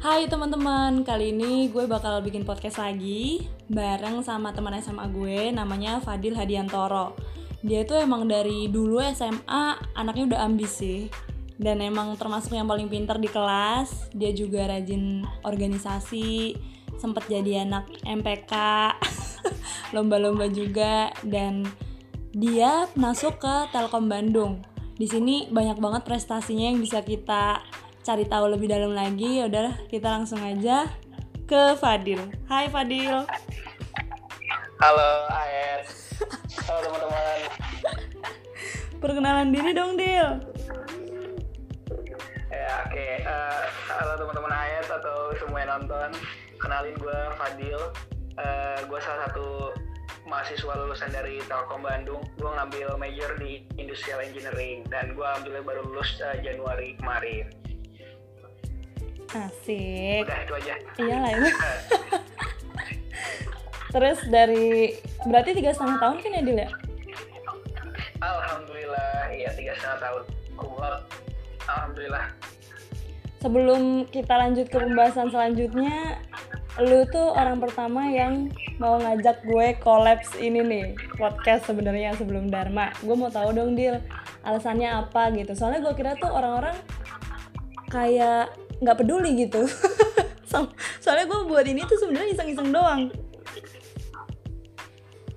Hai teman-teman, kali ini gue bakal bikin podcast lagi bareng sama teman SMA gue namanya Fadil Hadiantoro. Dia tuh emang dari dulu SMA anaknya udah ambis sih dan emang termasuk yang paling pinter di kelas. Dia juga rajin organisasi, sempet jadi anak MPK, lomba-lomba juga dan dia masuk ke Telkom Bandung. Di sini banyak banget prestasinya yang bisa kita cari tahu lebih dalam lagi, ya udah kita langsung aja ke Fadil. Hai Fadil. Halo Aet. Halo teman-teman. Perkenalan diri dong, Dil. Ya, oke. Okay. Uh, eh, halo teman-teman Aet atau semua yang nonton. Kenalin gue Fadil. Uh, gue salah satu mahasiswa lulusan dari Telkom Bandung. Gue ngambil major di Industrial Engineering dan gue ambilnya baru lulus uh, Januari kemarin. Asik. Udah itu aja. Iya lah itu. Terus dari berarti tiga setengah tahun kan ya Dil ya? Alhamdulillah, iya tiga setengah tahun. Kumlot. Alhamdulillah. Sebelum kita lanjut ke pembahasan selanjutnya, lu tuh orang pertama yang mau ngajak gue kolaps ini nih podcast sebenarnya sebelum Dharma. Gue mau tahu dong Dil, alasannya apa gitu. Soalnya gue kira tuh orang-orang kayak nggak peduli gitu. Soalnya gue buat ini tuh sebenarnya iseng-iseng doang.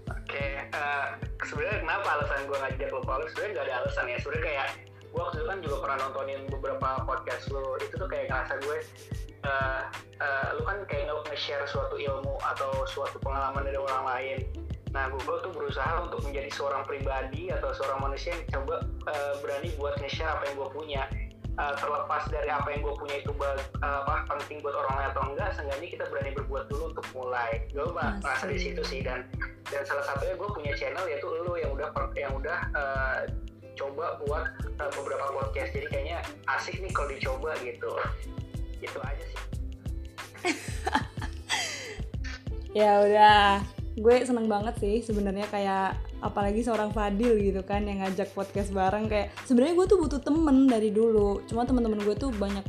Oke uh, sebenarnya kenapa alasan gue ngajak lo kalau sebenarnya nggak ada alasan ya. Sebenarnya kayak gue waktu itu kan juga pernah nontonin beberapa podcast lo itu tuh kayak ngerasa gue uh, uh, lu kan kayak nge-share suatu ilmu atau suatu pengalaman dari orang lain. Nah, gue tuh berusaha untuk menjadi seorang pribadi atau seorang manusia yang coba uh, berani buat nge-share apa yang gue punya uh, terlepas dari apa yang gue punya itu uh, apa penting buat orang lain atau enggak seenggaknya kita berani berbuat dulu untuk mulai. Gue merasa di situ sih dan dan salah satunya gue punya channel yaitu lo yang udah yang udah uh, coba buat uh, beberapa podcast. Jadi kayaknya asik nih kalau dicoba gitu. Itu aja sih. Ya udah gue seneng banget sih sebenarnya kayak apalagi seorang Fadil gitu kan yang ngajak podcast bareng kayak sebenarnya gue tuh butuh temen dari dulu. Cuma teman-teman gue tuh banyak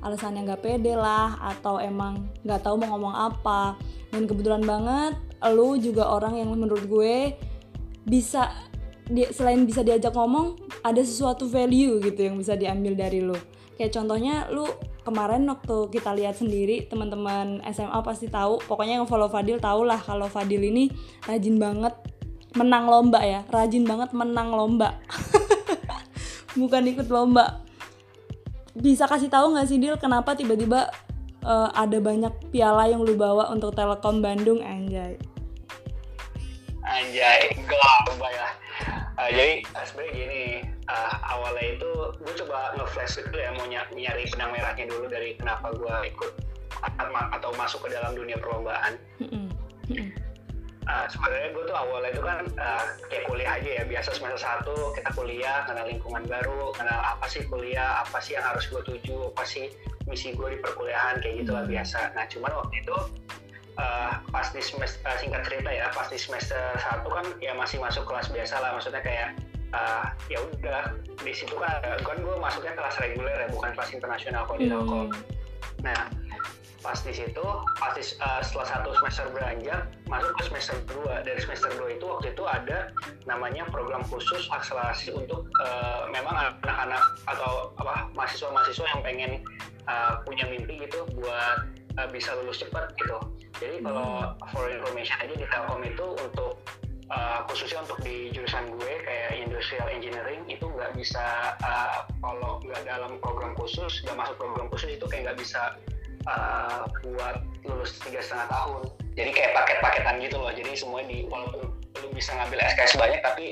alasan yang gak pede lah atau emang gak tahu mau ngomong apa. Dan kebetulan banget lu juga orang yang menurut gue bisa di, selain bisa diajak ngomong ada sesuatu value gitu yang bisa diambil dari lu. Kayak contohnya lu kemarin waktu kita lihat sendiri teman-teman SMA pasti tahu. Pokoknya yang follow Fadil tau lah kalau Fadil ini rajin banget menang lomba ya. Rajin banget menang lomba. Bukan ikut lomba. Bisa kasih tahu nggak sih Dil kenapa tiba-tiba uh, ada banyak piala yang lu bawa untuk Telkom Bandung? Anjay. Anjay lomba ya. Uh, jadi sebenarnya gini uh, awalnya itu gue coba nge-flash itu ya mau nyari benang merahnya dulu dari kenapa gue ikut atau masuk ke dalam dunia perlombaan. Mm -mm uh, sebenarnya gue tuh awalnya itu kan uh, kayak kuliah aja ya biasa semester satu kita kuliah kenal lingkungan baru kenal apa sih kuliah apa sih yang harus gue tuju apa sih misi gue di perkuliahan kayak gitulah hmm. biasa nah cuman waktu itu uh, pas di semester uh, singkat cerita ya pas di semester satu kan ya masih masuk kelas biasa lah maksudnya kayak uh, ya udah di situ kan kan gue masuknya kelas reguler ya bukan kelas internasional kalau di hmm. nah pas di situ pas di, uh, setelah satu semester beranjak masuk ke semester 2 dari semester 2 itu waktu itu ada namanya program khusus akselerasi untuk uh, memang anak-anak atau apa mahasiswa-mahasiswa yang pengen uh, punya mimpi gitu buat uh, bisa lulus cepat gitu jadi kalau hmm. for information aja di Telkom itu untuk uh, khususnya untuk di jurusan gue kayak industrial engineering itu nggak bisa uh, kalau nggak dalam program khusus nggak masuk program khusus itu kayak nggak bisa uh, buat lulus tiga setengah tahun jadi kayak paket-paketan gitu loh jadi semua di walaupun lu bisa ngambil SKS banyak tapi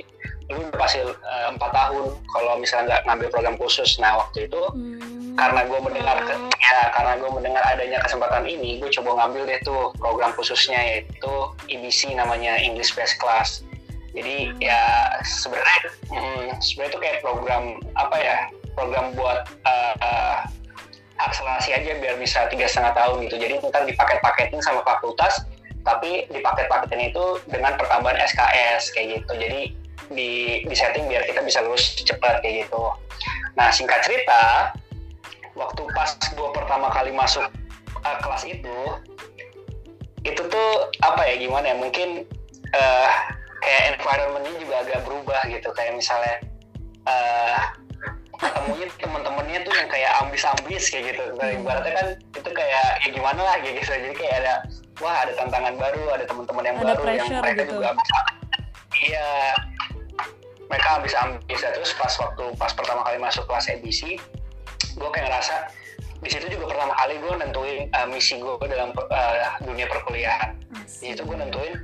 lu pasti eh, empat uh, tahun kalau misalnya nggak ngambil program khusus nah waktu itu hmm. karena gue mendengar ke, ya karena gue mendengar adanya kesempatan ini gue coba ngambil deh tuh program khususnya yaitu EBC namanya English Best Class jadi hmm. ya sebenarnya hmm, sebenarnya itu kayak program apa ya program buat uh, uh, akselerasi aja biar bisa tiga setengah tahun gitu. Jadi ntar dipaket-paketin sama fakultas tapi dipaket-paketin itu dengan pertambahan SKS kayak gitu. Jadi di, di setting biar kita bisa lulus cepat kayak gitu. Nah singkat cerita waktu pas gue pertama kali masuk uh, kelas itu itu tuh apa ya gimana ya mungkin uh, kayak environmentnya juga agak berubah gitu. Kayak misalnya uh, ketemunya teman-temannya tuh yang kayak ambis-ambis kayak gitu. Nah, ibaratnya kan itu kayak ya gimana lah kayak gitu. Jadi kayak ada wah ada tantangan baru ada teman-teman yang ada baru yang mereka gitu. juga iya. Mereka ambis-ambis. Terus pas waktu pas pertama kali masuk kelas ABC gue kayak ngerasa di situ juga pertama kali gue nentuin uh, misi gue dalam uh, dunia perkuliahan. Di situ gue nentuin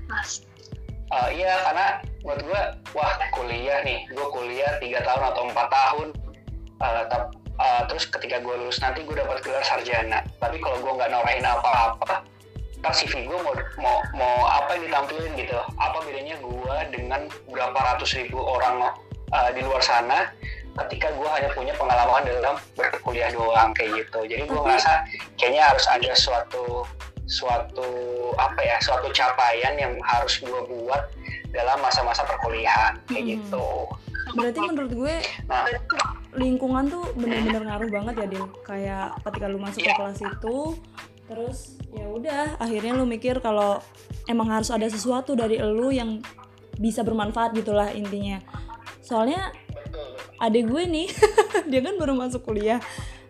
uh, iya karena buat gue wah kuliah nih. Gue kuliah tiga tahun atau empat tahun uh, uh, terus ketika gue lulus nanti gue dapat gelar sarjana. Tapi kalau gue nggak norain apa-apa ntar CV gue mau, mau mau apa yang ditampilin gitu? Apa bedanya gue dengan berapa ratus ribu orang uh, di luar sana ketika gue hanya punya pengalaman dalam berkuliah doang kayak gitu? Jadi gue ngerasa kayaknya harus ada suatu suatu apa ya suatu capaian yang harus gue buat dalam masa-masa perkuliahan kayak hmm. gitu. Berarti menurut gue nah, lingkungan tuh bener-bener ngaruh banget ya Dil kayak ketika lu masuk ke iya. kelas itu terus ya udah akhirnya lu mikir kalau emang harus ada sesuatu dari lu yang bisa bermanfaat gitulah intinya soalnya adik gue nih dia kan baru masuk kuliah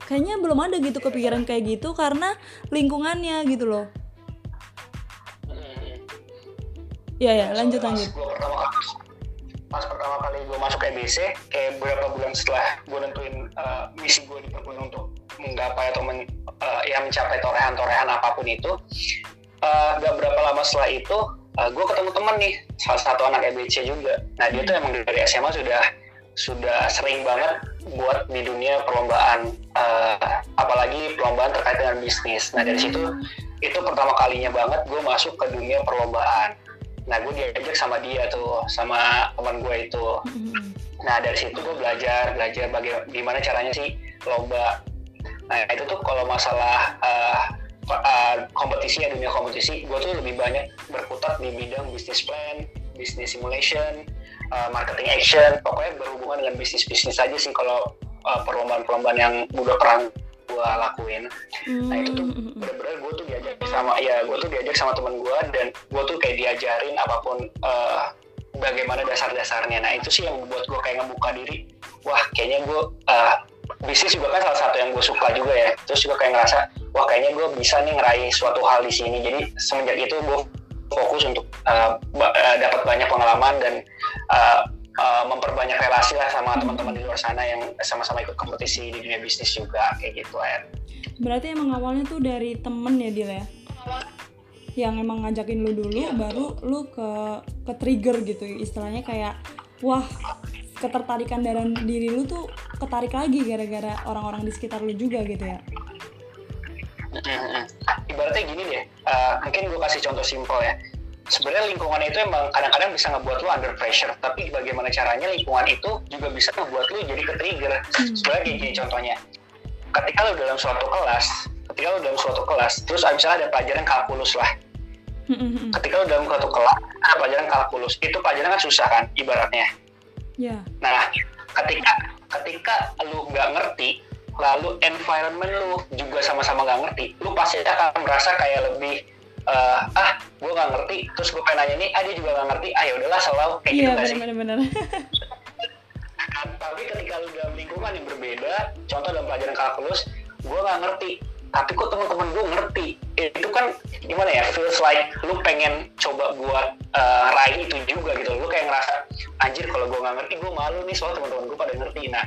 kayaknya belum ada gitu kepikiran kayak gitu karena lingkungannya gitu loh Iya ya, lanjut lanjut. Pas pertama kali gue masuk EBC, kayak beberapa bulan setelah gue nentuin uh, misi gue di perkuliahan untuk menggapai atau men, uh, ya mencapai torehan-torehan apa pun itu, uh, gak berapa lama setelah itu, uh, gue ketemu temen nih, salah satu anak EBC juga. Nah dia tuh emang dari SMA sudah sudah sering banget buat di dunia perlombaan uh, apalagi perlombaan terkait dengan bisnis. Nah dari situ itu pertama kalinya banget gue masuk ke dunia perlombaan nah gue diajak sama dia tuh sama teman gue itu. Nah dari situ gue belajar belajar bagaimana caranya sih lomba. Nah itu tuh kalau masalah uh, uh, kompetisi ya dunia kompetisi gue tuh lebih banyak berputar di bidang bisnis plan bisnis simulation uh, marketing action. Pokoknya berhubungan dengan bisnis bisnis aja sih kalau uh, perlombaan-perlombaan yang udah pernah gue lakuin. Hmm. nah itu tuh hmm, bener-bener gue tuh diajak sama ya gue tuh diajak sama temen gue dan gue tuh kayak diajarin apa pun uh, bagaimana dasar-dasarnya. Nah itu sih yang buat gue kayak ngebuka diri. Wah kayaknya gue uh, bisnis juga kan salah satu yang gue suka juga ya. Terus juga kayak ngerasa wah kayaknya gue bisa nih ngeraih suatu hal di sini. Jadi semenjak itu gue fokus untuk uh, uh, dapat banyak pengalaman dan uh, uh, memperbanyak relasi lah sama teman-teman di luar sana yang sama-sama ikut kompetisi di dunia bisnis juga kayak gitu ya. Berarti emang awalnya tuh dari temen ya Dil ya? Yang emang ngajakin lu dulu iya, baru betul. lu ke ke trigger gitu istilahnya kayak wah ketertarikan dalam diri lu tuh ketarik lagi gara-gara orang-orang di sekitar lu juga gitu ya ibaratnya gini deh uh, mungkin gue kasih contoh simpel ya sebenarnya lingkungan itu emang kadang-kadang bisa ngebuat lu under pressure tapi bagaimana caranya lingkungan itu juga bisa ngebuat lu jadi ke trigger hmm. sebenarnya gini contohnya ketika lu dalam suatu kelas ketika lu dalam suatu kelas terus misalnya ada pelajaran kalkulus lah hmm, hmm, hmm. ketika lu dalam suatu kelas ada pelajaran kalkulus itu pelajaran kan susah kan ibaratnya yeah. nah ketika ketika lu nggak ngerti lalu environment lu juga sama-sama nggak ngerti lu pasti akan merasa kayak lebih uh, ah gue nggak ngerti. Terus gue pengen nanya nih ah dia juga nggak ngerti. Ah ya udahlah selalu kayak gitu iya, sih? bener-bener kan, tapi ketika lu dalam lingkungan yang berbeda contoh dalam pelajaran kalkulus gue nggak ngerti. Tapi kok teman-teman gue ngerti? Itu kan gimana ya feels like lu pengen coba buat uh, raih itu juga gitu. Lu kayak ngerasa anjir kalau gue nggak ngerti gue malu nih soal teman-teman gue pada ngerti. Nah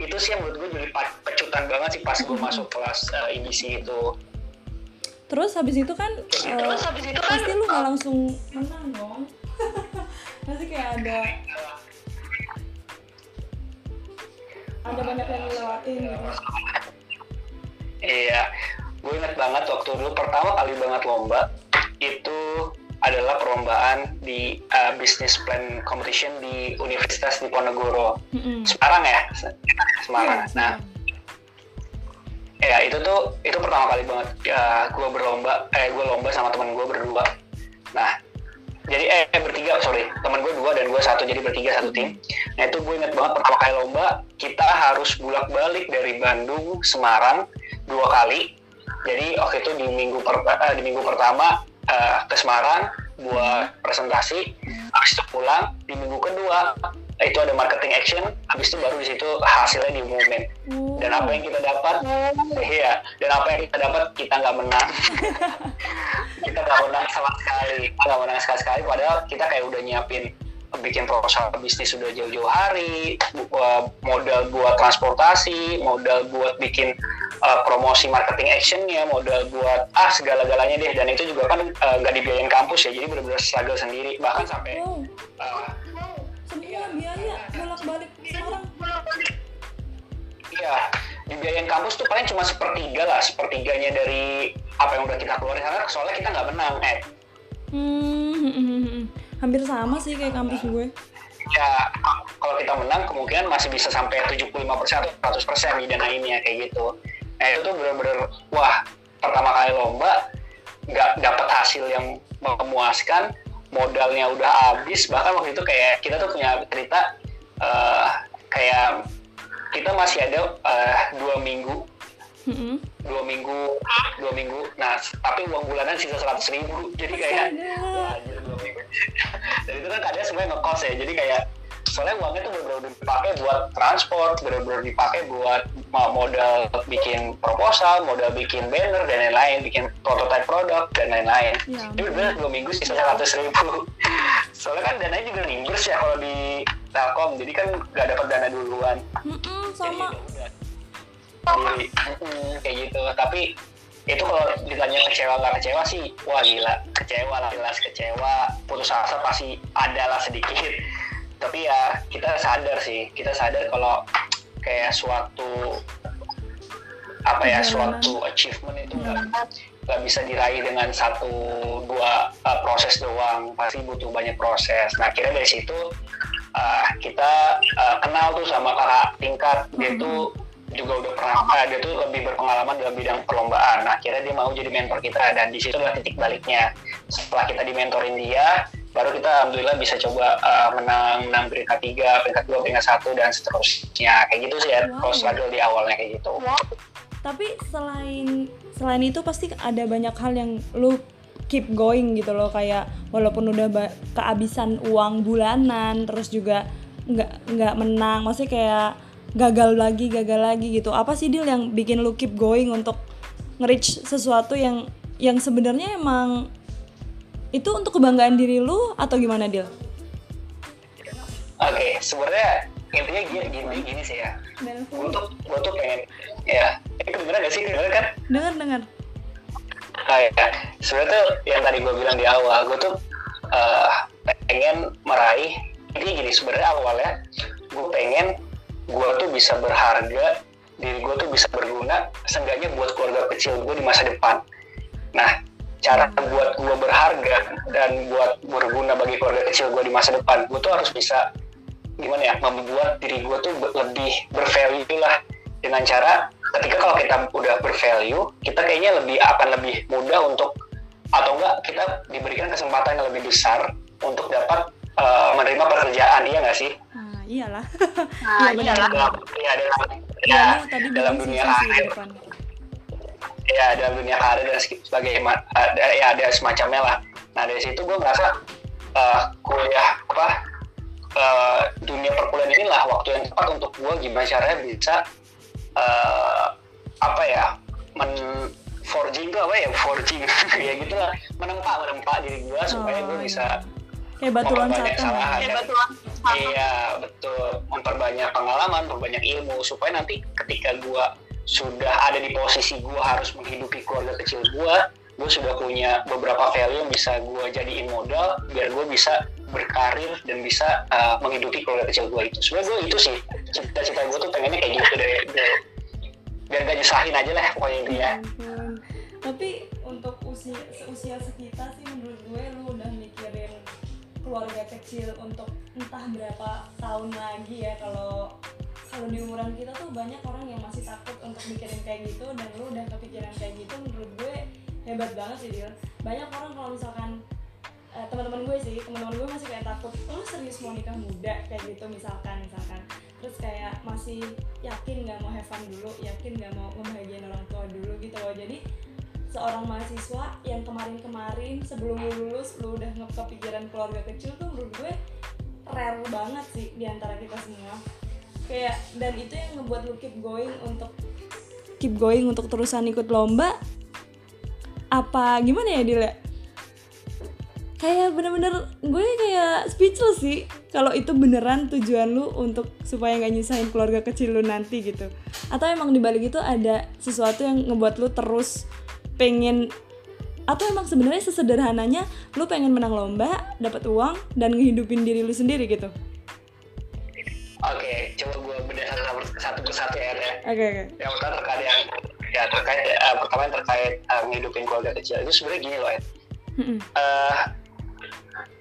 itu sih yang menurut gue jadi pecutan banget sih pas gue masuk kelas uh, eh, IBC itu terus habis itu kan terus uh, habis itu kan pasti lu nggak langsung menang dong. Pasti kayak ada ada banyak yang lewatin gitu. Iya gue inget banget waktu dulu pertama kali banget lomba itu adalah perlombaan di uh, business plan competition di Universitas Diponegoro, mm-hmm. Semarang ya, Semarang. Yeah, nah, ya itu tuh itu pertama kali banget ya, gue berlomba, eh gue lomba sama teman gue berdua. Nah, jadi eh bertiga sorry, teman gue dua dan gue satu jadi bertiga satu tim. Nah itu gue inget banget pertama kali lomba kita harus bolak balik dari Bandung Semarang dua kali jadi waktu itu di minggu per, uh, di minggu pertama uh, ke Semarang buat presentasi habis itu pulang di minggu kedua itu ada marketing action habis itu baru di situ hasilnya diumumin dan apa yang kita dapat? Iya dan apa yang kita dapat? Kita nggak menang. Kita nggak menang sama sekali. Nggak menang sekali sekali padahal kita kayak udah nyiapin bikin proposal bisnis sudah jauh-jauh hari modal buat transportasi modal buat bikin uh, promosi marketing actionnya modal buat ah segala-galanya deh. Dan itu juga kan nggak uh, dibiayain kampus ya jadi benar-benar struggle sendiri. Bahkan sampai uh, semua biaya bolak-balik Semarang iya dibiayain kampus tuh paling cuma sepertiga lah sepertiganya dari apa yang udah kita keluarin. Karena soalnya kita nggak menang eh hmm, hampir sama sih kayak kampus gue. Ya kalau kita menang kemungkinan masih bisa sampai 75% atau 100% didanainnya kayak gitu. Nah itu tuh bener-bener wah pertama kali lomba nggak dapat hasil yang memuaskan modalnya udah habis. Bahkan waktu itu kayak kita tuh punya cerita uh, kayak kita masih ada uh, dua minggu. Mm-hmm. dua minggu dua minggu. Nah tapi uang bulanan sisa seratus ribu. Jadi kayak wah, dua minggu. Dan itu kan kadang semuanya ngekos ya. Jadi kayak soalnya uangnya tuh benar-benar dipakai buat transport benar-benar dipakai buat modal bikin proposal modal bikin banner dan lain-lain bikin prototype produk dan lain-lain. Ya, jadi benar dua minggu sisa seratus ribu. Soalnya kan dananya juga nimbus ya kalau di Telkom jadi kan nggak dapat dana duluan. Mm-mm, sama. jadi, mm, kayak gitu. Tapi itu kalau ditanya kecewa nggak kecewa sih wah gila. Kecewa lah jelas kecewa. Putus asa pasti ada lah sedikit tapi ya kita sadar sih. Kita sadar kalau kayak suatu apa ya suatu achievement itu nggak nggak bisa diraih dengan satu dua uh, proses doang. Pasti butuh banyak proses. Nah akhirnya dari situ uh, kita uh, kenal tuh sama kakak tingkat. Dia tuh juga udah pernah uh, dia tuh lebih berpengalaman dalam bidang perlombaan. Nah, akhirnya dia mau jadi mentor kita dan di situ adalah titik baliknya. Setelah kita dimentorin dia baru kita alhamdulillah bisa coba uh, menang menang peringkat tiga peringkat dua peringkat satu dan seterusnya. Kayak gitu sih ya wow. kalau struggle di awalnya kayak gitu. Tapi selain selain itu pasti ada banyak hal yang lu keep going gitu loh. Kayak walaupun udah kehabisan uang bulanan terus juga nggak nggak menang. Masih kayak gagal lagi gagal lagi gitu apa sih deal yang bikin lu keep going untuk nge-reach sesuatu yang yang sebenarnya emang itu untuk kebanggaan diri lu atau gimana deal? Oke, okay, sebenarnya intinya gini, gini, gini sih ya. Untuk gue tuh pengen ya, itu bener gak sih? Dengar kan? Dengar, dengar. Oh ya, sebenarnya tuh yang tadi gue bilang di awal, gue tuh uh, pengen meraih. Jadi gini, sebenarnya awalnya gue pengen gue tuh bisa berharga, diri gue tuh bisa berguna, seenggaknya buat keluarga kecil gue di masa depan. Nah, cara buat gue berharga dan buat berguna bagi keluarga kecil gue di masa depan gue tuh harus bisa gimana ya membuat diri gue tuh lebih bervalue lah dengan cara ketika kalau kita udah bervalue kita kayaknya lebih akan lebih mudah untuk atau enggak kita diberikan kesempatan yang lebih besar untuk dapat uh, menerima pekerjaan iya nggak sih? Ah, iyalah. Nah, iya iyalah. Dalam, ya, dalam, ya, ya, tadi dalam dunia akhir ya dalam dunia karir dan sebagai ada ya ada semacamnya lah. Nah dari situ gue merasa uh, kuliah apa uh, dunia perkuliahan inilah waktu yang tepat untuk gue gimana caranya bisa uh, apa ya men forging itu apa ya forging. Ya gitu lah. Menempa menempa diri gue supaya gue oh, bisa kayak batu loncatan. kayak batu iya betul. Memperbanyak pengalaman memperbanyak ilmu supaya nanti ketika gue sudah ada di posisi gue harus menghidupi keluarga kecil gue gue sudah punya beberapa value yang bisa gue jadiin modal biar gue bisa berkarir dan bisa uh, menghidupi keluarga kecil gue itu. Sebenarnya gue itu sih. Cita-cita gue tuh pengennya kayak gitu dari, dari biar gak nyusahin aja lah pokoknya intinya. Hmm, tapi untuk usia usia sekitar sih keluarga kecil untuk entah berapa tahun lagi ya kalau kalau di umuran kita tuh banyak orang yang masih takut untuk mikirin kayak gitu dan lu udah kepikiran kayak gitu menurut gue hebat banget sih dia banyak orang kalau misalkan uh, teman-teman gue sih teman-teman gue masih kayak takut lu serius mau nikah muda? kayak gitu misalkan misalkan. Terus kayak masih yakin nggak mau have dulu yakin nggak mau ngebahagiain orang tua dulu gitu loh. Jadi seorang mahasiswa yang kemarin-kemarin sebelum lu lulus lu udah kepikiran keluarga kecil tuh menurut gue rare banget sih di antara kita semua kayak dan itu yang ngebuat lu keep going untuk keep going untuk terusan ikut lomba apa gimana ya Dila? Kayak bener-bener gue kayak speechless sih kalau itu beneran tujuan lu untuk supaya nggak nyusahin keluarga kecil lu nanti gitu atau emang dibalik itu ada sesuatu yang ngebuat lu terus pengen atau emang sebenarnya sesederhananya lu pengen menang lomba dapat uang dan ngehidupin diri lu sendiri gitu Oke, coba gue bedah satu, satu persatu ya. oke okay, oke okay. Yang pertama terkait yang ya terkait uh, pertama yang terkait uh, ngehidupin keluarga kecil itu sebenarnya gini loh ya. Uh,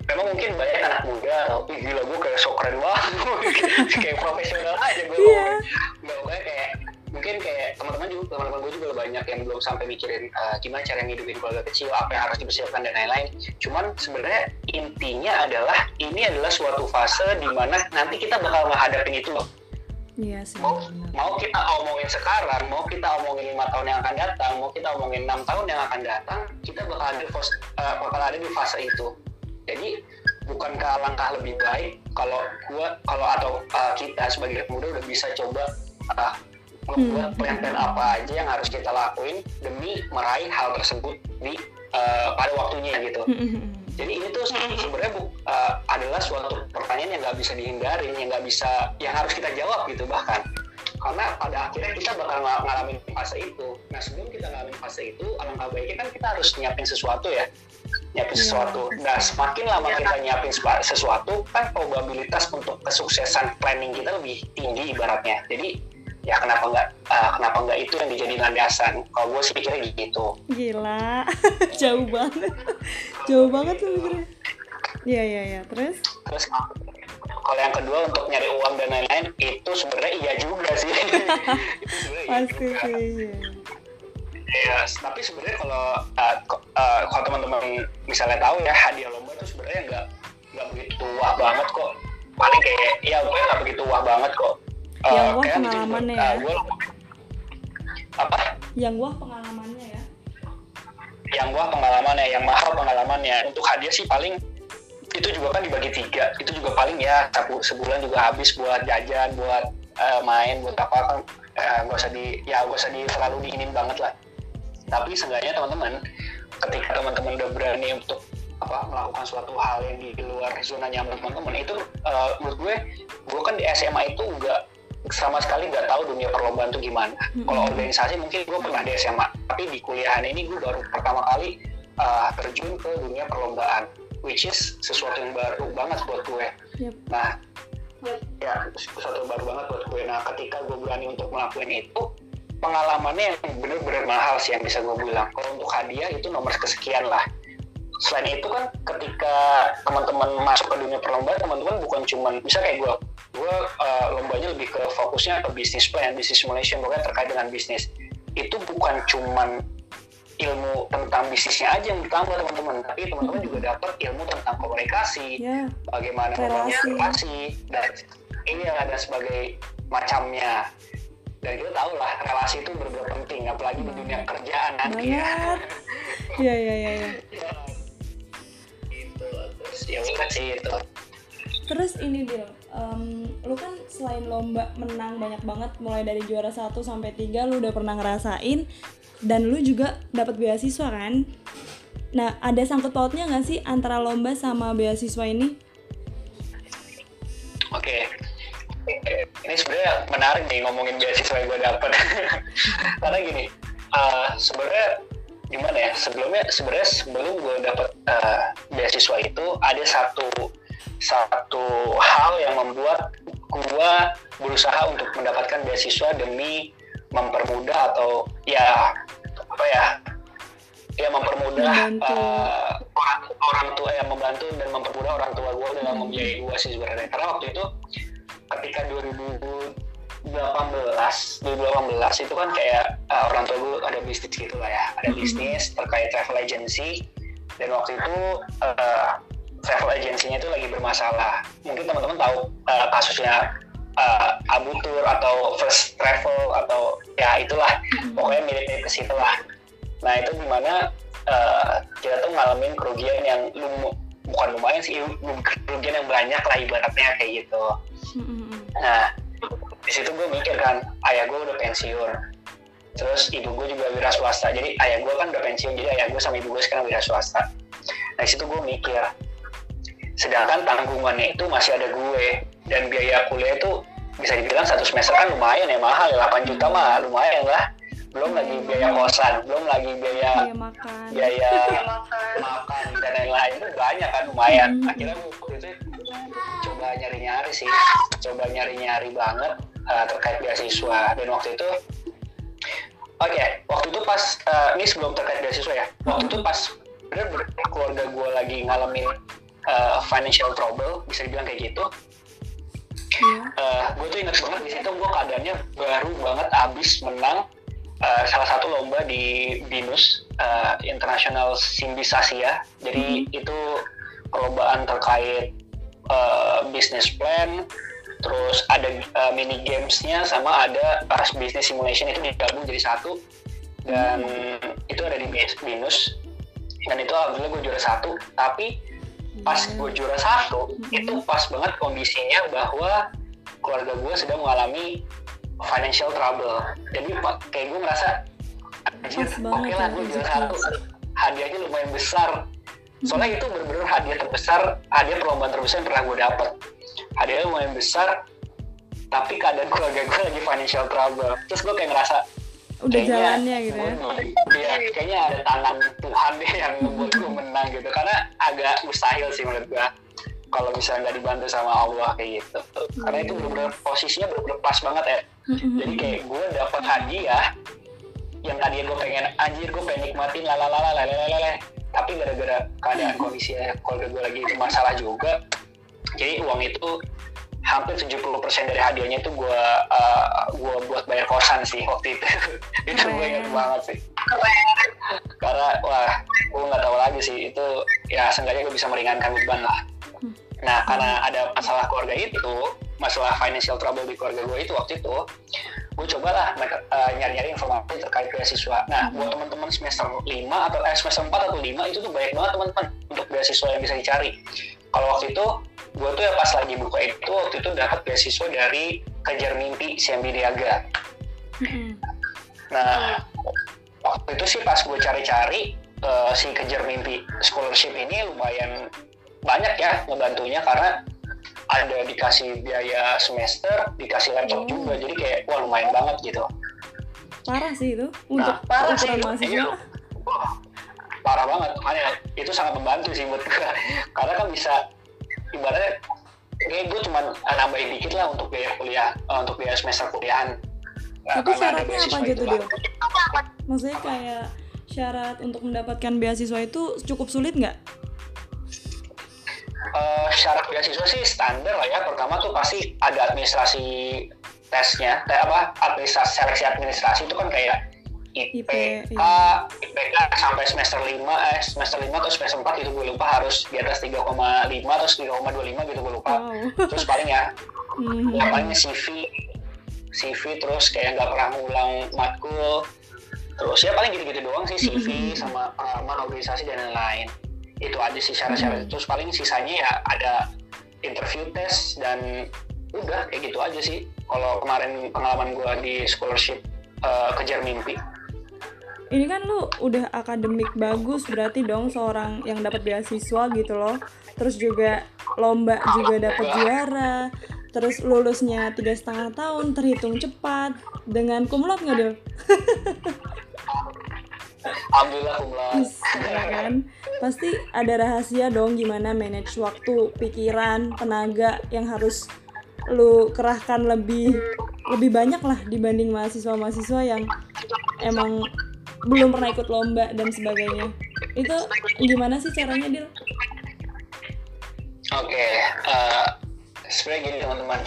memang mungkin banyak anak muda, oh, gila gue kayak so keren banget, kayak profesional aja gue. Yeah. Nggak kayak mungkin kayak teman-teman juga teman-teman gue juga banyak yang belum sampai mikirin uh, gimana cara ngidupin keluarga kecil apa yang harus dipersiapkan dan lain-lain cuman sebenarnya intinya adalah ini adalah suatu fase di mana nanti kita bakal menghadapi itu loh Iya sih. Mau, mau kita omongin sekarang, mau kita omongin lima tahun yang akan datang, mau kita omongin enam tahun yang akan datang, kita bakal ada uh, bakal ada di fase itu. Jadi bukankah langkah lebih baik kalau gua kalau atau uh, kita sebagai pemuda udah bisa coba uh, membuat hmm. plan-plan apa aja yang harus kita lakuin demi meraih hal tersebut di uh, pada waktunya gitu. Hmm, hmm, Jadi ini tuh sebenarnya uh, adalah suatu pertanyaan yang nggak bisa dihindari, yang nggak bisa, yang harus kita jawab gitu bahkan. Karena pada akhirnya kita bakal ng ngalamin fase itu. Nah sebelum kita ngalamin fase itu, alangkah baiknya kan kita harus nyiapin sesuatu ya nyiapin yeah. sesuatu. Nah, semakin lama yeah. kita nyiapin sesuatu, kan probabilitas untuk kesuksesan planning kita lebih tinggi ibaratnya. Jadi ya kenapa nggak uh, kenapa nggak itu yang dijadiin landasan? Kalau gue sih pikirnya gitu. Gila. Jauh banget. Jauh banget tuh pikirnya iya iya iya. Terus? Terus kalau yang kedua untuk nyari uang dan lain-lain itu sebenarnya iya juga sih. Iya pasti sih iya. Ya, tapi sebenarnya kalau uh, uh, kalau teman-teman misalnya tahu ya hadiah lomba itu sebenarnya nggak nggak begitu wah banget kok. Paling kayak ya gue nggak begitu wah banget kok yang uh, wah pengalamannya ya. Uh, apa? Yang wah pengalamannya ya. Yang wah pengalamannya yang mahal pengalamannya. Untuk hadiah sih paling itu juga kan dibagi tiga. Itu juga paling ya sebulan juga habis buat jajan buat uh, main buat apa kan. Uh, gak usah di ya gak usah di terlalu diinin banget lah. Tapi seenggaknya teman-teman ketika teman-teman udah berani untuk apa melakukan suatu hal yang di luar zona nyaman teman-teman itu uh, menurut gue gue kan di SMA itu enggak sama sekali nggak tahu dunia perlombaan itu gimana. Mm-hmm. Kalau organisasi mungkin gue pernah di SMA, tapi di kuliahan ini gue baru pertama kali uh, terjun ke dunia perlombaan, which is sesuatu yang baru banget buat gue. Yep. Nah, ya sesuatu yang baru banget buat gue. Nah, ketika gue berani untuk melakukan itu, pengalamannya yang bener-bener mahal sih yang bisa gue bilang. Kalau untuk hadiah itu nomor kesekian lah selain itu kan ketika teman-teman masuk ke dunia perlombaan teman-teman bukan cuman bisa kayak gue gue uh, lombanya lebih ke fokusnya ke bisnis plan bisnis simulation pokoknya terkait dengan bisnis. Itu bukan cuman ilmu tentang bisnisnya aja yang ditambah teman-teman. Tapi teman-teman juga dapat ilmu tentang komunikasi yeah. bagaimana relasi. dan ini yang ada sebagai macamnya. Dan kita tahu lah relasi itu benar penting apalagi di dunia kerjaan nanti ya. Iya iya iya ya. bukan sih itu terus ini dia um, lu kan selain lomba menang banyak banget mulai dari juara 1 sampai 3 lu udah pernah ngerasain dan lu juga dapat beasiswa kan nah ada sangkut pautnya nggak sih antara lomba sama beasiswa ini oke okay. ini sebenarnya menarik nih ngomongin beasiswa yang gue dapet karena gini uh, sebenarnya gimana ya sebelumnya sebenarnya sebelum gue dapet uh, beasiswa itu ada satu satu hal yang membuat gue berusaha untuk mendapatkan beasiswa demi mempermudah atau ya apa ya ya mempermudah uh, orang, orang tua yang membantu dan mempermudah orang tua gue dalam membiayai gue sih sebenarnya. Karena waktu itu ketika 2000 2018 2018 itu kan kayak uh, orang tua gue ada bisnis gitu lah ya. Ada bisnis terkait travel agency. Dan waktu itu uh, travel agency-nya itu lagi bermasalah. Mungkin teman-teman tahu uh, kasusnya uh, abu tour atau first travel atau ya itulah. Pokoknya mirip-mirip ke situ lah. Nah itu di mana uh, kita tuh ngalamin kerugian yang lum bukan lumayan sih kerugian yang banyak lah ibaratnya kayak gitu. Nah di situ gue mikir kan ayah gue udah pensiun. Terus ibu gue juga wira swasta jadi ayah gue kan udah pensiun jadi ayah gue sama ibu gue sekarang wira swasta. Nah situ gue mikir sedangkan tanggungannya itu masih ada gue dan biaya kuliah itu bisa dibilang satu semester kan lumayan ya mahal ya 8 juta mah lumayan lah. Belum lagi biaya kosan belum lagi biaya biaya makan. biaya makan dan lain-lain itu banyak kan lumayan. Akhirnya waktu itu coba nyari-nyari sih coba nyari-nyari banget uh, terkait beasiswa dan waktu itu oke okay, waktu itu pas uh, ini sebelum terkait beasiswa ya waktu itu pas bener keluarga gue lagi ngalamin uh, financial trouble bisa dibilang kayak gitu yeah. Iya. uh, gue tuh inget banget di situ gue keadaannya baru banget abis menang uh, salah satu lomba di binus uh, international simbis asia jadi mm-hmm. itu perlombaan terkait uh, business plan terus ada uh, mini gamesnya sama ada pas business simulation itu digabung jadi satu. Dan mm-hmm. itu ada di binus dan itu alhamdulillah gue juara satu. Tapi pas gue juara satu mm-hmm. itu pas banget kondisinya bahwa keluarga gue sedang mengalami financial trouble. Jadi kayak gue merasa anjir oke okay lah gue juara satu. Hadiahnya lumayan besar. Soalnya itu benar-benar hadiah terbesar hadiah perlombaan terbesar yang pernah gue dapet hadiahnya lumayan besar tapi keadaan keluarga gue lagi financial trouble. Terus gue kayak ngerasa udah kayaknya, jalannya gitu ya? Iya kayaknya ada tangan Tuhan deh yang membuat gue menang gitu. Karena agak mustahil sih menurut gue kalau misalnya nggak dibantu sama Allah kayak gitu. Karena itu benar-benar posisinya benar-benar pas banget ya. Jadi kayak gue dapat hadiah yang tadi gue pengen anjir gue pengen nikmatin lalalala lalalala tapi gara-gara keadaan kondisi keluarga gue lagi masalah juga jadi uang itu hampir 70% dari hadiahnya itu gue uh, gue buat bayar kosan sih waktu itu. Itu gue inget banget sih. Karena wah gue nggak tahu lagi sih. Itu ya seenggaknya gue bisa meringankan beban lah. Nah karena ada masalah keluarga itu masalah financial trouble di keluarga gue itu waktu itu gue cobalah uh, nyari-nyari informasi terkait beasiswa. Nah buat teman-teman semester 5 atau eh, semester 4 atau 5 itu tuh banyak banget teman-teman untuk beasiswa yang bisa dicari kalau waktu itu gue tuh ya pas lagi buka itu waktu itu dapat beasiswa dari kejar mimpi CMB Niaga nah waktu itu sih pas gue cari-cari uh, si kejar mimpi scholarship ini lumayan banyak ya ngebantunya karena ada dikasih biaya semester, dikasih laptop oh. juga, jadi kayak wah lumayan banget gitu. Parah sih itu untuk nah, parah sih, mahasiswa. Iya. Parah banget, makanya itu sangat membantu sih buat gue, karena kan bisa ibaratnya kayak gue cuma nambahin dikit lah untuk biaya kuliah, uh, untuk biaya semester kuliahan. Nah, Tapi syaratnya apa gitu dia? Maksudnya kayak syarat untuk mendapatkan beasiswa itu cukup sulit nggak? uh, syarat beasiswa sih standar lah ya. Pertama tuh pasti ada administrasi tesnya, kayak apa? Administrasi seleksi administrasi itu kan kayak IPK, IPK sampai semester 5, eh semester 5 atau semester 4 itu gue lupa harus di atas 3,5 atau 3,25 gitu gue lupa. Wow. Terus paling ya, mm-hmm. ya paling CV, CV terus kayak nggak pernah ngulang matkul. Terus ya paling gitu-gitu doang sih CV mm-hmm. sama pengalaman organisasi dan lain-lain itu aja sih syarat-syarat hmm. terus paling sisanya ya ada interview test dan udah kayak gitu aja sih kalau kemarin pengalaman gue di scholarship uh, kejar mimpi ini kan lu udah akademik bagus berarti dong seorang yang dapat beasiswa gitu loh terus juga lomba juga dapat juara terus lulusnya tiga setengah tahun terhitung cepat dengan kumlot nggak dong Alhamdulillah kumlot. Ya kan? Pasti ada rahasia dong gimana manage waktu, pikiran, tenaga yang harus lu kerahkan lebih lebih banyak lah dibanding mahasiswa-mahasiswa yang emang belum pernah ikut lomba dan sebagainya. Itu gimana sih caranya, Dil? Oke, okay, uh, eh, sebenarnya gini teman-teman.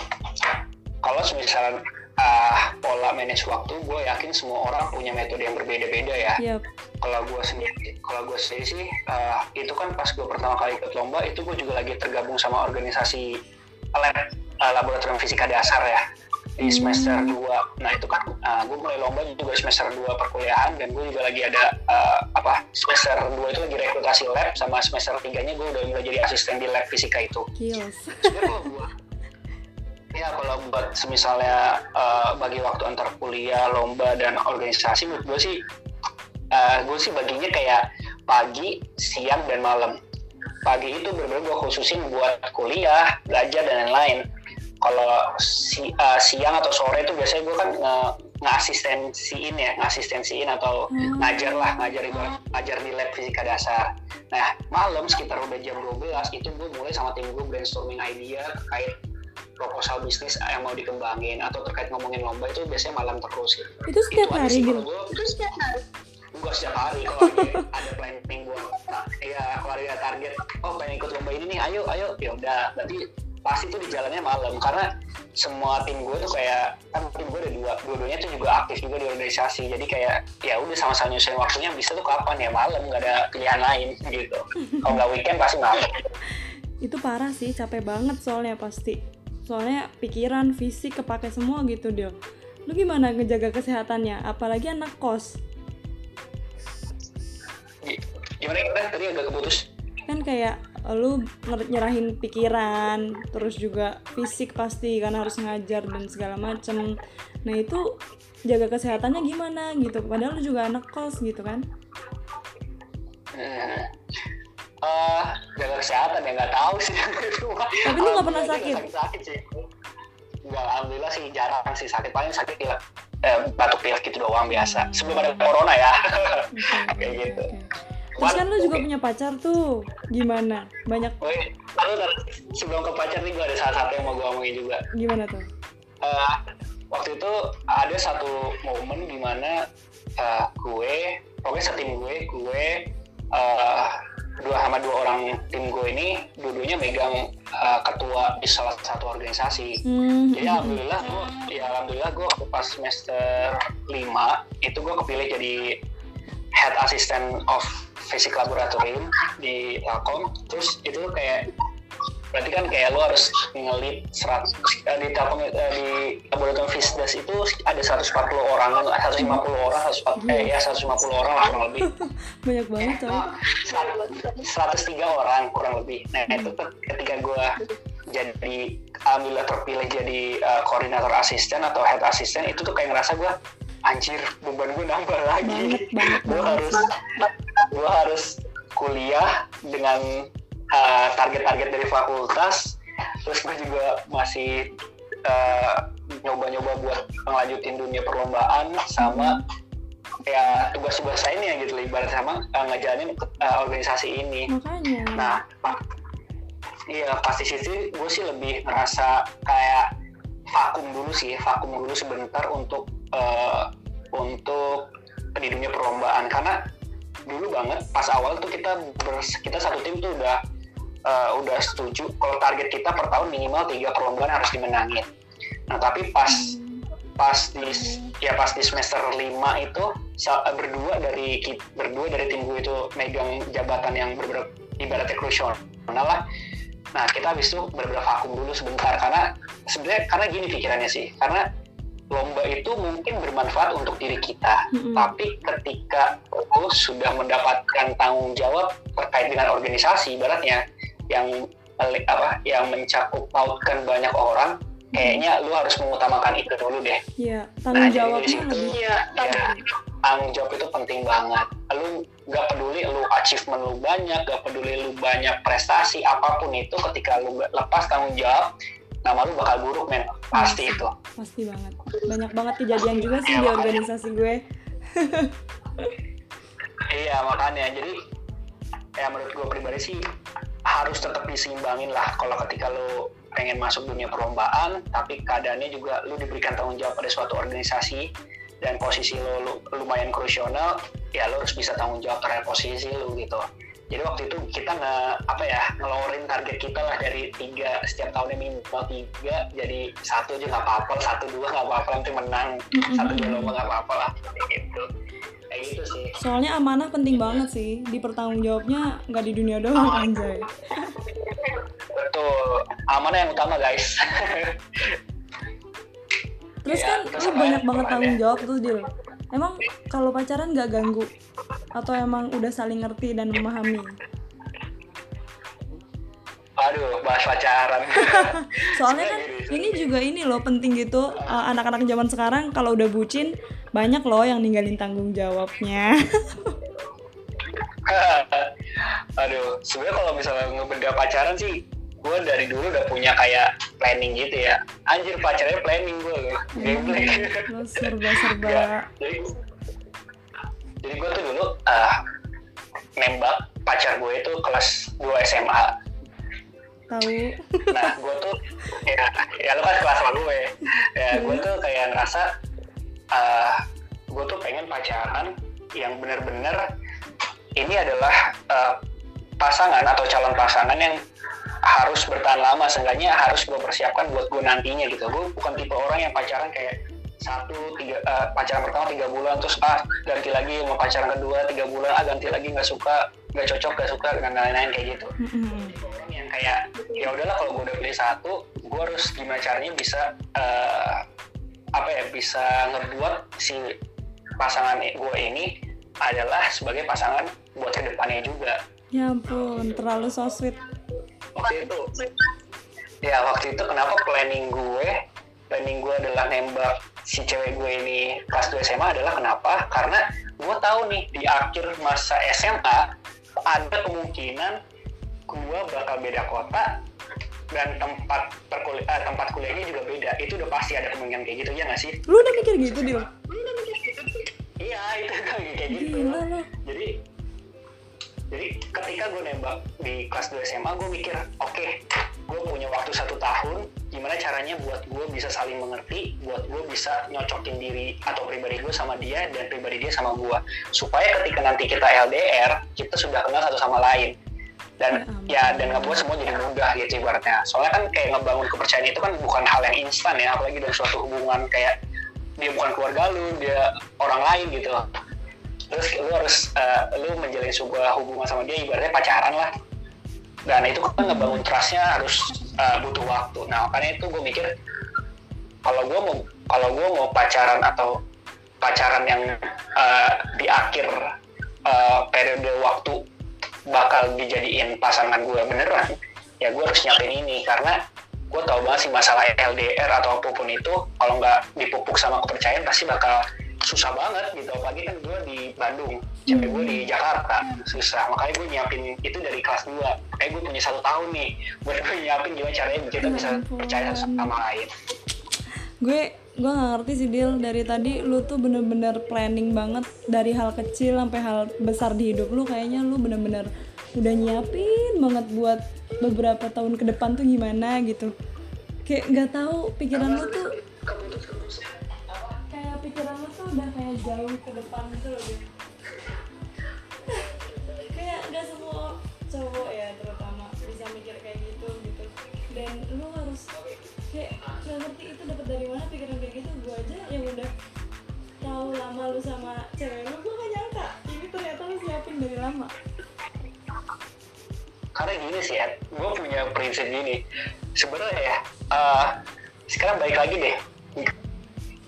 Kalau misalnya uh, pola manage waktu gue yakin semua orang punya metode yang berbeda-beda ya yep. kalau gue sendiri kalau gue sendiri sih uh, itu kan pas gue pertama kali ikut lomba itu gue juga lagi tergabung sama organisasi lab uh, laboratorium fisika dasar ya di semester 2 nah itu kan uh, gue mulai lomba juga semester 2 perkuliahan dan gue juga lagi ada uh, apa semester 2 itu lagi rekrutasi lab sama semester 3 nya gue udah mulai jadi asisten di lab fisika itu. Sebenarnya kalau gue ya kalau buat semisalnya uh, bagi waktu antar kuliah lomba dan organisasi menurut gue sih uh, gue sih baginya kayak pagi siang dan malam. Pagi itu benar-benar gue khususin buat kuliah belajar dan lain-lain kalau si, uh, siang atau sore itu biasanya gue kan uh, ngasistensiin ya ngasistensiin atau Hmm. ngajar lah ngajar ibarat ngajar di lab fisika dasar nah malam sekitar udah jam 12 itu gue mulai sama tim gue brainstorming idea terkait proposal bisnis yang mau dikembangin atau terkait ngomongin lomba itu biasanya malam terus gitu. Itu setiap Itu hari gitu. gue. Itu setiap hari. Gue setiap hari kalau ada planning buat ya kalau ada target oh pengen ikut lomba ini nih ayo ayo ya udah berarti pasti tuh di jalannya malam karena semua tim gue tuh kayak kan tim gue ada dua dua-duanya tuh juga aktif juga di organisasi jadi kayak ya udah sama-sama nyusahin waktunya bisa tuh kapan ya malam nggak ada pilihan lain gitu kalau nggak weekend pasti malam Itu parah sih, capek banget soalnya pasti. Soalnya pikiran, fisik kepake semua gitu, Dil. Lu gimana ngejaga kesehatannya? Apalagi anak kos. gimana gimana tadi agak keputus Kan kayak lu nyerahin pikiran, terus juga fisik pasti karena harus ngajar dan segala macem. Nah itu jaga kesehatannya gimana gitu? Padahal lu juga anak kos gitu kan? Hmm. Eh, jaga kesehatan ya nggak tahu sih. Tapi lu nggak pernah sakit? Sakit, sakit sih. Nggak, alhamdulillah sih jarang sih sakit. Paling sakit pilek, eh, batuk pilek gitu doang biasa. Sebelum ada corona ya. Oke, Kayak oke, gitu. oke. Terus kan lu juga punya pacar tuh, gimana? Banyak Woi, sebelum ke pacar nih gue ada salah satu yang mau gue omongin juga. gimana tuh? Eh, waktu itu ada satu momen di mana eh, gue, pokoknya setim gue, gue eh, dua sama dua orang tim gue ini dua-duanya megang eh, ketua di salah satu organisasi. Hmm, Jadi alhamdulillah gue, ya alhamdulillah gue waktu pas semester 5 itu gue kepilih jadi head assistant of physics laboratorium di Telkom. Terus itu kayak berarti kan kayak lo harus ngelit 100 eh, di Telkom eh, di laboratorium Fisdas itu ada 140 orang, 150 orang, 140, eh ya 150 orang lah kurang lebih. banyak banget. Nah, 103 orang kurang lebih. Nah itu tuh ketika gue jadi alhamdulillah terpilih jadi uh, koordinator asisten atau head asisten itu tuh kayak ngerasa gue anjir beban gue nambah lagi. Gue harus gue harus kuliah dengan uh, target-target dari fakultas. Terus gue juga masih uh, nyoba-nyoba buat ngelanjutin dunia perlombaan sama ya tugas-tugas lainnya gitu ibarat sama uh, ngejalanin uh, organisasi ini. Makanya. Nah, iya pasti sih gue sih lebih ngerasa kayak vakum dulu sih, vakum dulu sebentar untuk uh, untuk di dunia perlombaan karena dulu banget pas awal tuh kita bers- kita satu tim tuh udah uh, udah setuju kalau target kita per tahun minimal tiga perlombaan harus dimenangin. Nah tapi pas pas di ya pas di semester 5 itu berdua dari berdua dari tim gue itu megang jabatan yang berbeda ibaratnya krusial lah nah kita habis itu benar-benar vakum dulu sebentar karena sebenarnya karena gini pikirannya sih karena lomba itu mungkin bermanfaat untuk diri kita Mm-mm. tapi ketika lo sudah mendapatkan tanggung jawab terkait dengan organisasi ibaratnya yang eh, apa yang mencakup pautkan banyak orang kayaknya lu harus mengutamakan itu dulu deh Iya, Nah, tanggung dari jawabnya lebih. ya, tanggung jawab itu penting banget. Lu gak peduli lu achievement lu banyak, gak peduli lu banyak prestasi apa pun itu, ketika lu lepas tanggung jawab, nama lu bakal buruk men, pasti itu. Pasti banget. Banyak banget kejadian juga sih Iya, di makanya. organisasi gue. Iya makanya, jadi ya menurut gue pribadi sih harus tetap diseimbangin lah kalau ketika lu pengen masuk dunia perlombaan, tapi keadaannya juga lu diberikan tanggung jawab pada suatu organisasi dan posisi lu lumayan krusial, ya lu harus bisa tanggung jawab terhadap posisi lu gitu. Jadi waktu itu kita nge apa ya ngelorin target kita lah dari tiga setiap tahunnya minimal tiga jadi satu aja nggak apa-apa satu dua nggak apa-apa nanti menang satu dua lomba nggak apa-apa lah gitu kayak gitu sih Soalnya amanah penting banget sih. Di pertanggung jawabnya nggak di dunia doang anjay. betul amanah yang utama guys terus Ya, kan terus lu apa banyak ya? banget tanggung ya? jawab tuh Dil emang kalau pacaran nggak ganggu atau emang udah saling ngerti dan memahami? Aduh bahas pacaran. Soalnya kan ini juga ini loh penting gitu. Uh, anak-anak zaman sekarang kalau udah bucin banyak loh yang ninggalin tanggung jawabnya. Aduh sebenarnya kalau misalnya ngebeda pacaran sih gue dari dulu udah punya kayak planning gitu ya. Anjir pacarnya planning gue loh. Gameplay. lo serba-serba Ya, jadi jadi gue tuh dulu ah, nembak pacar gue itu kelas 2 SMA tahu. Nah gue tuh ya ya lu kan kelas sama gue ya. Gue tuh kayak ngerasa uh, gue tuh pengen pacaran yang bener-bener ini adalah uh, pasangan atau calon pasangan yang harus bertahan lama. Seenggaknya harus gue persiapkan buat gue nantinya gitu. Gue bukan tipe orang yang pacaran kayak satu tiga uh, pacaran pertama tiga bulan terus ah ganti lagi mau pacaran kedua tiga bulan ah ganti lagi nggak suka nggak cocok nggak suka dan lain-lain kayak gitu. Orang yang kayak ya udahlah kalau gue udah pilih satu gue harus gimana caranya bisa eh, apa ya bisa ngebuat si pasangan gue ini adalah sebagai pasangan buat ke depannya juga. Ya ampun terlalu so sweet. Waktu itu ya waktu itu kenapa planning gue planning gue adalah nembak si cewek gue ini kelas 2 SMA adalah kenapa? Karena gue tahu nih di akhir masa SMA ada kemungkinan gue bakal beda kota dan tempat perkul- eh, tempat kuliahnya juga beda. Itu udah pasti ada kemungkinan kayak gitu ya nggak sih? Lu udah mikir gitu Dil? Iya itu kan kayak gitu. Gila jadi jadi ketika gue nembak di kelas 2 SMA gue mikir oke gue punya waktu satu tahun gimana caranya buat gue bisa saling mengerti buat gue bisa nyocokin diri atau pribadi gue sama dia dan pribadi dia sama gue supaya ketika nanti kita LDR kita sudah kenal satu sama lain. Dan Ya ya dan ngebuat semua jadi mudah gitu ibaratnya. Soalnya kan kayak ngebangun kepercayaan itu kan bukan hal yang instan ya apalagi dalam suatu hubungan kayak dia bukan keluarga lu dia orang lain gitu. Terus lu harus eh, lu menjalin sebuah hubungan sama dia ibaratnya pacaran lah dan itu kan ngebangun trustnya harus eh, butuh waktu. Nah makanya itu gue mikir kalau gue mau kalau gue mau pacaran atau pacaran yang eh, di akhir eh, periode waktu bakal dijadiin pasangan gue beneran ya gue harus nyiapin ini. Karena gue tau banget sih masalah LDR atau apa pun itu kalau nggak dipupuk sama kepercayaan pasti bakal susah banget gitu apalagi kan gue di Bandung cewek gue di Jakarta susah. Makanya gue nyiapin itu dari kelas 2 kayak gue punya satu tahun nih buat gue nyiapin gimana caranya kita bisa percaya sama lain. Gue gue nggak ngerti sih Dil. Dari tadi lu tuh bener-bener planning banget dari hal kecil sampai hal besar di hidup lu. Kayaknya lu bener-bener udah nyiapin banget buat beberapa tahun ke depan tuh gimana gitu. Kayak nggak tahu pikiran lu tuh udah kayak jauh ke depan gitu loh Dil. kayak nggak semua cowok ya terutama bisa mikir kayak gitu gitu. Dan lu harus kayak nggak ngerti itu dapat dari mana pikiran kayak gitu. Gue aja yang udah tahu lama lu sama cewek lu gue gak nyangka ini ternyata lu siapin dari lama. Karena gini sih Ed, gue punya prinsip gini. Sebenarnya ya eh, sekarang balik lagi deh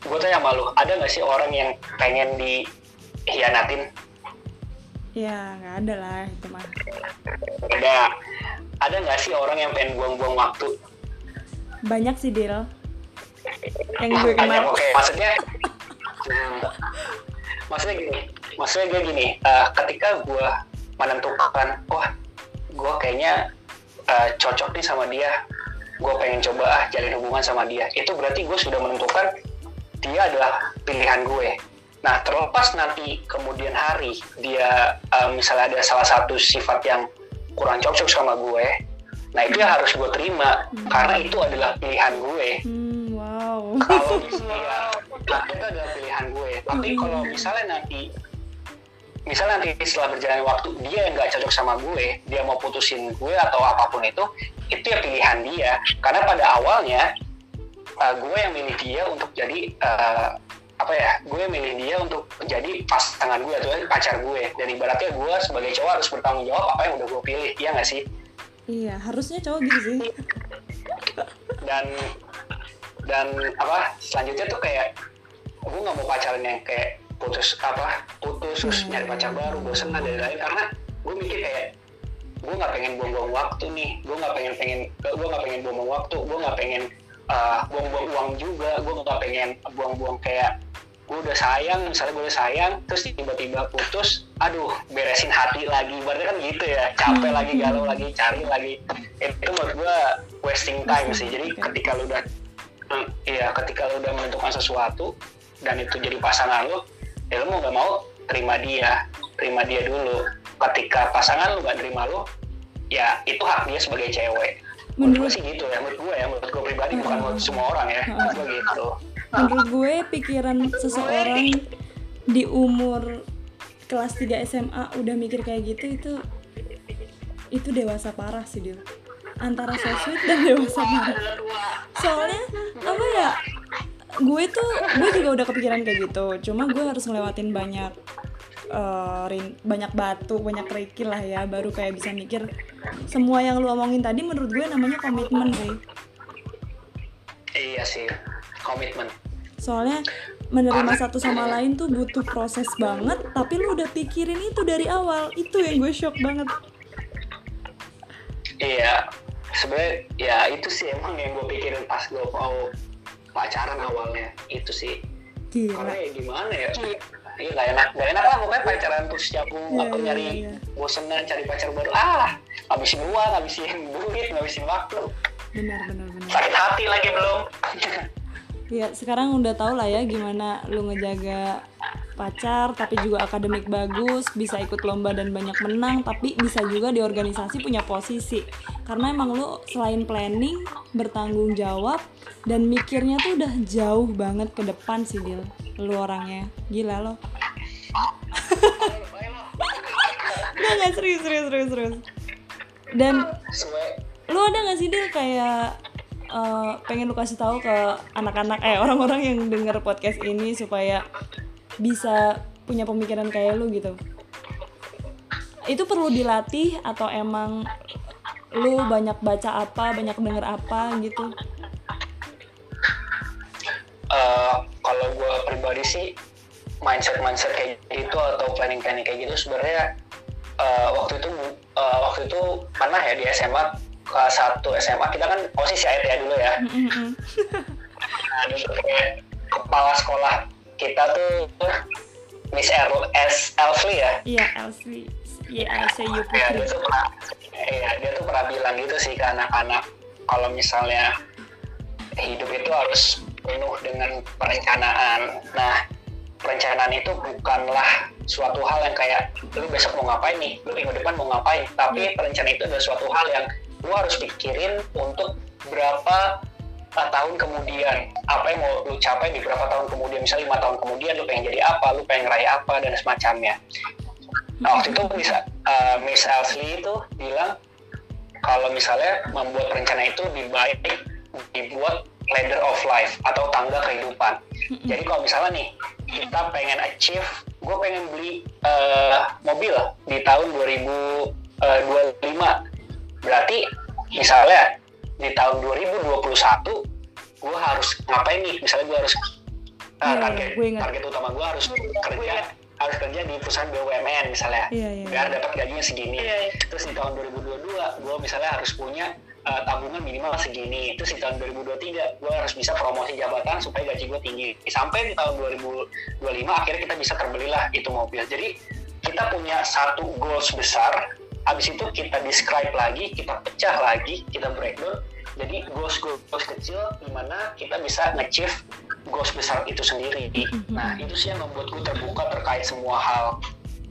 gue tanya sama lu ada nggak sih orang yang pengen dihianatin? Ya nggak ada lah itu mah. Ada ada nggak sih orang yang pengen buang-buang waktu? Banyak sih Dil. Yang gue kenal oke. Maksudnya maksudnya gini maksudnya gue gini eh, ketika gue menentukan wah gue kayaknya eh, cocok nih sama dia gue pengen coba ah jalin hubungan sama dia itu berarti gue sudah menentukan dia adalah pilihan gue. Nah terlepas nanti kemudian hari dia eh, misalnya ada salah satu sifat yang kurang cocok sama gue nah itu yang harus gue terima karena itu adalah pilihan gue. Hmm, wow. Kalau iya, nah itu adalah pilihan gue. Tapi kalau misalnya nanti misalnya nanti setelah berjalan waktu dia yang nggak cocok sama gue dia mau putusin gue atau apa pun itu itu ya pilihan dia. Karena pada awalnya uh, gue yang milih dia untuk jadi uh, apa ya gue milih dia untuk jadi pasangan gue atau pacar gue. Dan ibaratnya gue sebagai cowok harus bertanggung jawab apa yang udah gue pilih iya nggak sih? Iya harusnya cowok gitu sih. Dan dan apa selanjutnya tuh kayak gue nggak mau pacaran yang kayak putus apa putus terus Hmm. nyari pacar baru bosan dan lain-lain karena gue mikir kayak gue nggak pengen buang-buang waktu nih. Gue nggak pengen pengen gue nggak pengen buang-buang waktu. Gue nggak pengen uh, buang-buang uang juga. Gue nggak pengen buang-buang kayak gue udah sayang misalnya gue udah sayang terus tiba-tiba putus aduh beresin hati lagi. Berarti kan gitu ya capek Hmm. lagi galau lagi cari lagi. Itu menurut gue wasting time sih. Jadi ketika lu udah Hmm, iya ketika lu udah menentukan sesuatu dan itu jadi pasangan lu ya lu mau gak mau terima dia terima dia dulu. Ketika pasangan lu gak terima lu ya itu hak dia sebagai cewek menurut gue sih gitu ya menurut gue ya menurut gue pribadi bukan Hmm. menurut semua orang ya menurut gue gitu. Menurut gue pikiran seseorang di umur kelas 3 SMA udah mikir kayak gitu itu itu dewasa parah sih dia antara so sweet dan dewasa parah. soalnya apa ya gue tuh gue juga udah kepikiran kayak gitu. Cuma gue harus ngelewatin banyak rin- banyak batu banyak kerikil lah ya. Baru kayak bisa mikir semua yang lu omongin tadi menurut gue namanya komitmen sih iya sih komitmen. Soalnya menerima satu sama lain tuh butuh proses banget tapi lu udah pikirin itu dari awal. Itu yang gue shock banget. Iya sebenarnya ya itu sih emang yang gue pikirin pas gue mau pacaran awalnya. Itu sih. Karena gila ya gimana ya Iya gak enak, gak enak lah pokoknya pacaran terus jagung Iya, atau nyari iya. bosenan cari pacar baru. Ah ngabisin uang, ngabisin duit, ngabisin waktu. Benar benar benar. Sakit hati lagi belum ya sekarang udah tau lah ya gimana lu ngejaga pacar tapi juga akademik bagus bisa ikut lomba dan banyak menang tapi bisa juga di organisasi punya posisi. Karena emang lu selain planning bertanggung jawab dan mikirnya tuh udah jauh banget ke depan sih Dil lu orangnya. Gila lo. Nggak, nggak serius serius serius serius. Dan lu ada gak sih Dil kayak eh, pengen lu kasih tahu ke anak-anak eh orang-orang yang denger podcast ini supaya bisa punya pemikiran kayak lu gitu? Itu perlu dilatih atau emang lu banyak baca apa banyak denger apa gitu? Eh, kalau gue pribadi sih mindset mindset kayak gitu atau planning planning kayak gitu sebenarnya eh, waktu itu eh, waktu itu pernah ya di SMA kelas 1 SMA kita kan osis ya ya dulu ya. Mm-mm. nah, dulu kayak kepala sekolah kita tuh Miss Erl S Elfly ya? Iya Elsie iya Elsie you ya dia tuh pernah iya dia tuh pernah bilang gitu sih ke anak-anak kalau misalnya hidup itu harus penuh dengan perencanaan. Nah perencanaan itu bukanlah suatu hal yang kayak lu besok mau ngapain nih? Lu minggu depan mau ngapain? Tapi perencanaan itu adalah suatu hal yang lu harus pikirin untuk berapa tahun kemudian. Apa yang mau lu capai di berapa tahun kemudian? Misalnya lima tahun kemudian lu pengen jadi apa? Lu pengen ngeraih apa? Dan semacamnya. Nah, waktu itu bisa uh, Miss Elsley itu bilang kalau misalnya membuat rencana itu dibaik dibuat ladder of life atau tangga kehidupan. Jadi kalau misalnya nih kita pengen achieve, gue pengen beli uh, mobil di tahun 2025, berarti misalnya di tahun 2021 gue harus ngapain nih? Misalnya gue harus uh, target gue ingat. target utama gue harus kerja harus kerja di perusahaan BUMN misalnya Iya, iya, biar dapat gajinya segini terus di tahun 2022 gue misalnya harus punya uh, tabungan minimal segini. Terus di tahun 2023 gue harus bisa promosi jabatan supaya gaji gue tinggi. Sampai di tahun 2025 akhirnya kita bisa terbelilah itu mobil. Jadi kita punya satu goals besar. Habis itu kita describe lagi kita pecah lagi kita breakdown. Jadi goals goals kecil di mana kita bisa nge-achieve goals besar itu sendiri. Nah itu sih yang membuat gue terbuka terkait semua hal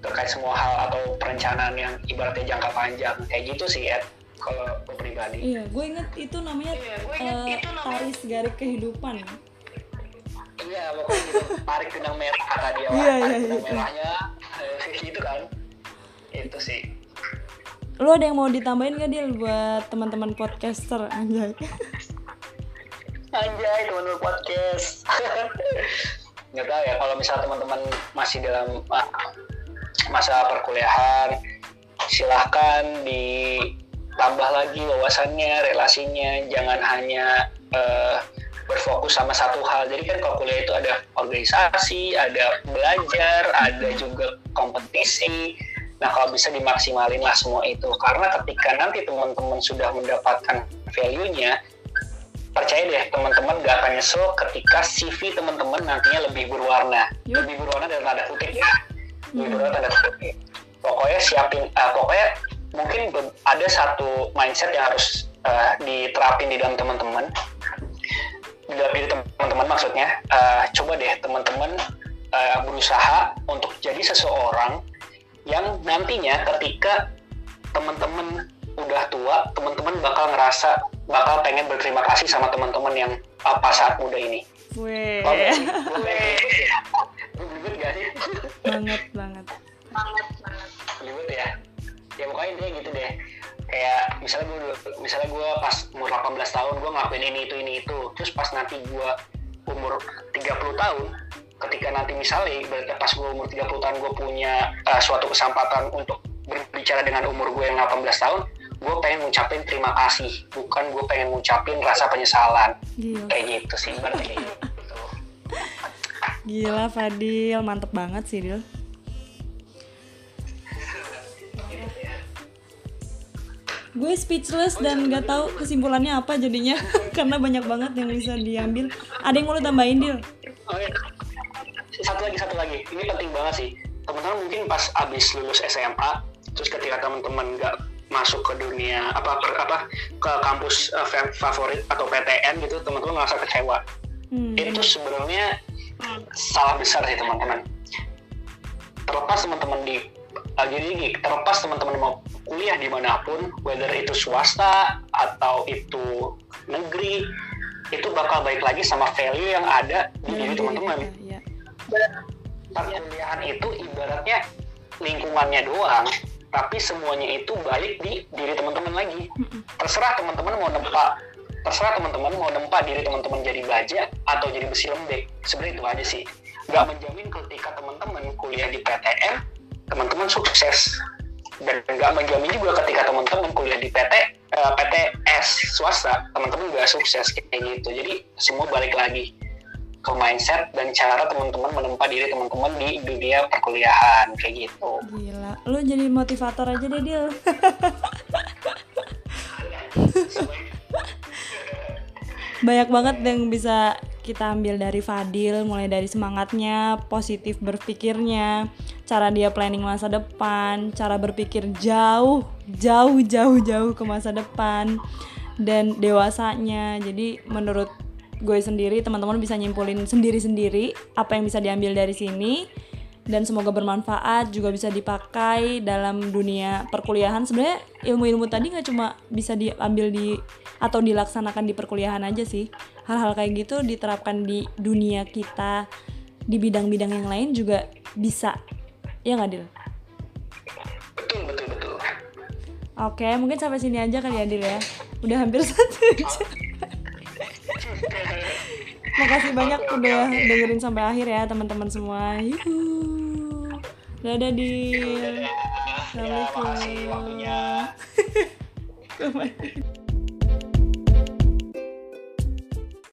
terkait semua hal atau perencanaan yang ibaratnya jangka panjang. Kayak gitu sih Ed kalau gue pribadi iya gue inget itu namanya eh, taris garis kehidupan. Iya pokoknya gitu. Tarik benang merah kata dia. Iya, tarik iya, benang iya. merahnya. Gitu kan. Itu sih. Lu ada yang mau ditambahin gak Dil buat teman-teman podcaster? Anjay. Anjay teman-teman podcast. Nggak tahu ya kalau misal teman-teman masih dalam ah, masa perkuliahan, silahkan di tambah lagi wawasannya relasinya jangan hanya uh, berfokus sama satu hal. Jadi kan kalau kuliah itu ada organisasi ada belajar ada juga kompetisi. Nah kalau bisa dimaksimalin lah semua itu. Karena ketika nanti teman-teman sudah mendapatkan value-nya percaya deh teman-teman gak akan nyesel ketika CV teman-teman nantinya lebih berwarna. Yep. lebih berwarna dalam tanda kutip ya. Lebih berwarna tanda kutip. Pokoknya siapin uh, pokoknya mungkin ada satu mindset yang harus uh, diterapin di dalam teman-teman di dalam diri teman-teman maksudnya uh, coba deh teman-teman uh, berusaha untuk jadi seseorang yang nantinya ketika teman-teman udah tua teman-teman bakal ngerasa bakal pengen berterima kasih sama teman-teman yang apa saat muda ini. Weh. Banget banget. Banget banget. Belibet ya. Ya pokoknya intinya gitu deh. Kayak misalnya gue misalnya gue pas umur 18 tahun gue ngelakuin ini itu ini itu. Terus pas nanti gue umur 30 tahun ketika nanti misalnya pas gue umur 30 tahun gue punya uh, suatu kesempatan untuk berbicara dengan umur gue yang 18 tahun gue pengen ngucapin terima kasih bukan gue pengen ngucapin rasa penyesalan Gila. kayak gitu sih berarti gitu. Gila Fadil, mantep banget sih Dil. Gue speechless dan gak tahu kesimpulannya apa jadinya karena banyak banget yang bisa diambil. Ada yang mau lo tambahin Dil? Iya. Satu lagi, satu lagi. Ini penting banget sih. Teman-teman mungkin pas abis lulus SMA, terus ketika teman-teman gak masuk ke dunia apa per, apa ke kampus uh, favorit atau PTN gitu teman-teman ngerasa kecewa hmm. itu sebenarnya salah besar sih teman-teman terlepas teman-teman di jadi terlepas teman-teman mau kuliah di mana pun whether itu swasta atau itu negeri itu bakal baik lagi sama value yang ada di diri teman-teman. ya, ya. perkuliahan itu ibaratnya lingkungannya doang tapi semuanya itu balik di diri teman-teman lagi. Terserah teman-teman mau nempa terserah teman-teman mau nempa diri teman-teman jadi baja atau jadi besi lembek. Sebenarnya itu aja sih. Nggak menjamin ketika teman-teman kuliah di PTN teman-teman sukses dan nggak menjamin juga ketika teman-teman kuliah di PT uh, eh, PTS swasta teman-teman nggak sukses kayak gitu jadi semua balik lagi ke mindset dan cara teman-teman menempa diri teman-teman di dunia perkuliahan kayak gitu. Gila, lu jadi motivator aja deh Dil. Banyak banget yang bisa kita ambil dari Fadil, mulai dari semangatnya, positif berpikirnya, cara dia planning masa depan, cara berpikir jauh, jauh, jauh, jauh ke masa depan, dan dewasanya. Jadi menurut gue sendiri teman-teman bisa nyimpulin sendiri-sendiri apa yang bisa diambil dari sini dan semoga bermanfaat juga bisa dipakai dalam dunia perkuliahan sebenarnya ilmu-ilmu tadi nggak cuma bisa diambil di atau dilaksanakan di perkuliahan aja sih hal-hal kayak gitu diterapkan di dunia kita di bidang-bidang yang lain juga bisa ya nggak Dil? Betul betul betul. Oke mungkin sampai sini aja kali ya Dil ya udah hampir satu jam. Makasih banyak okay, udah okay. dengerin sampai akhir ya teman-teman semua. Yuhu. Dadah di. Assalamualaikum. Ya, makasih waktunya.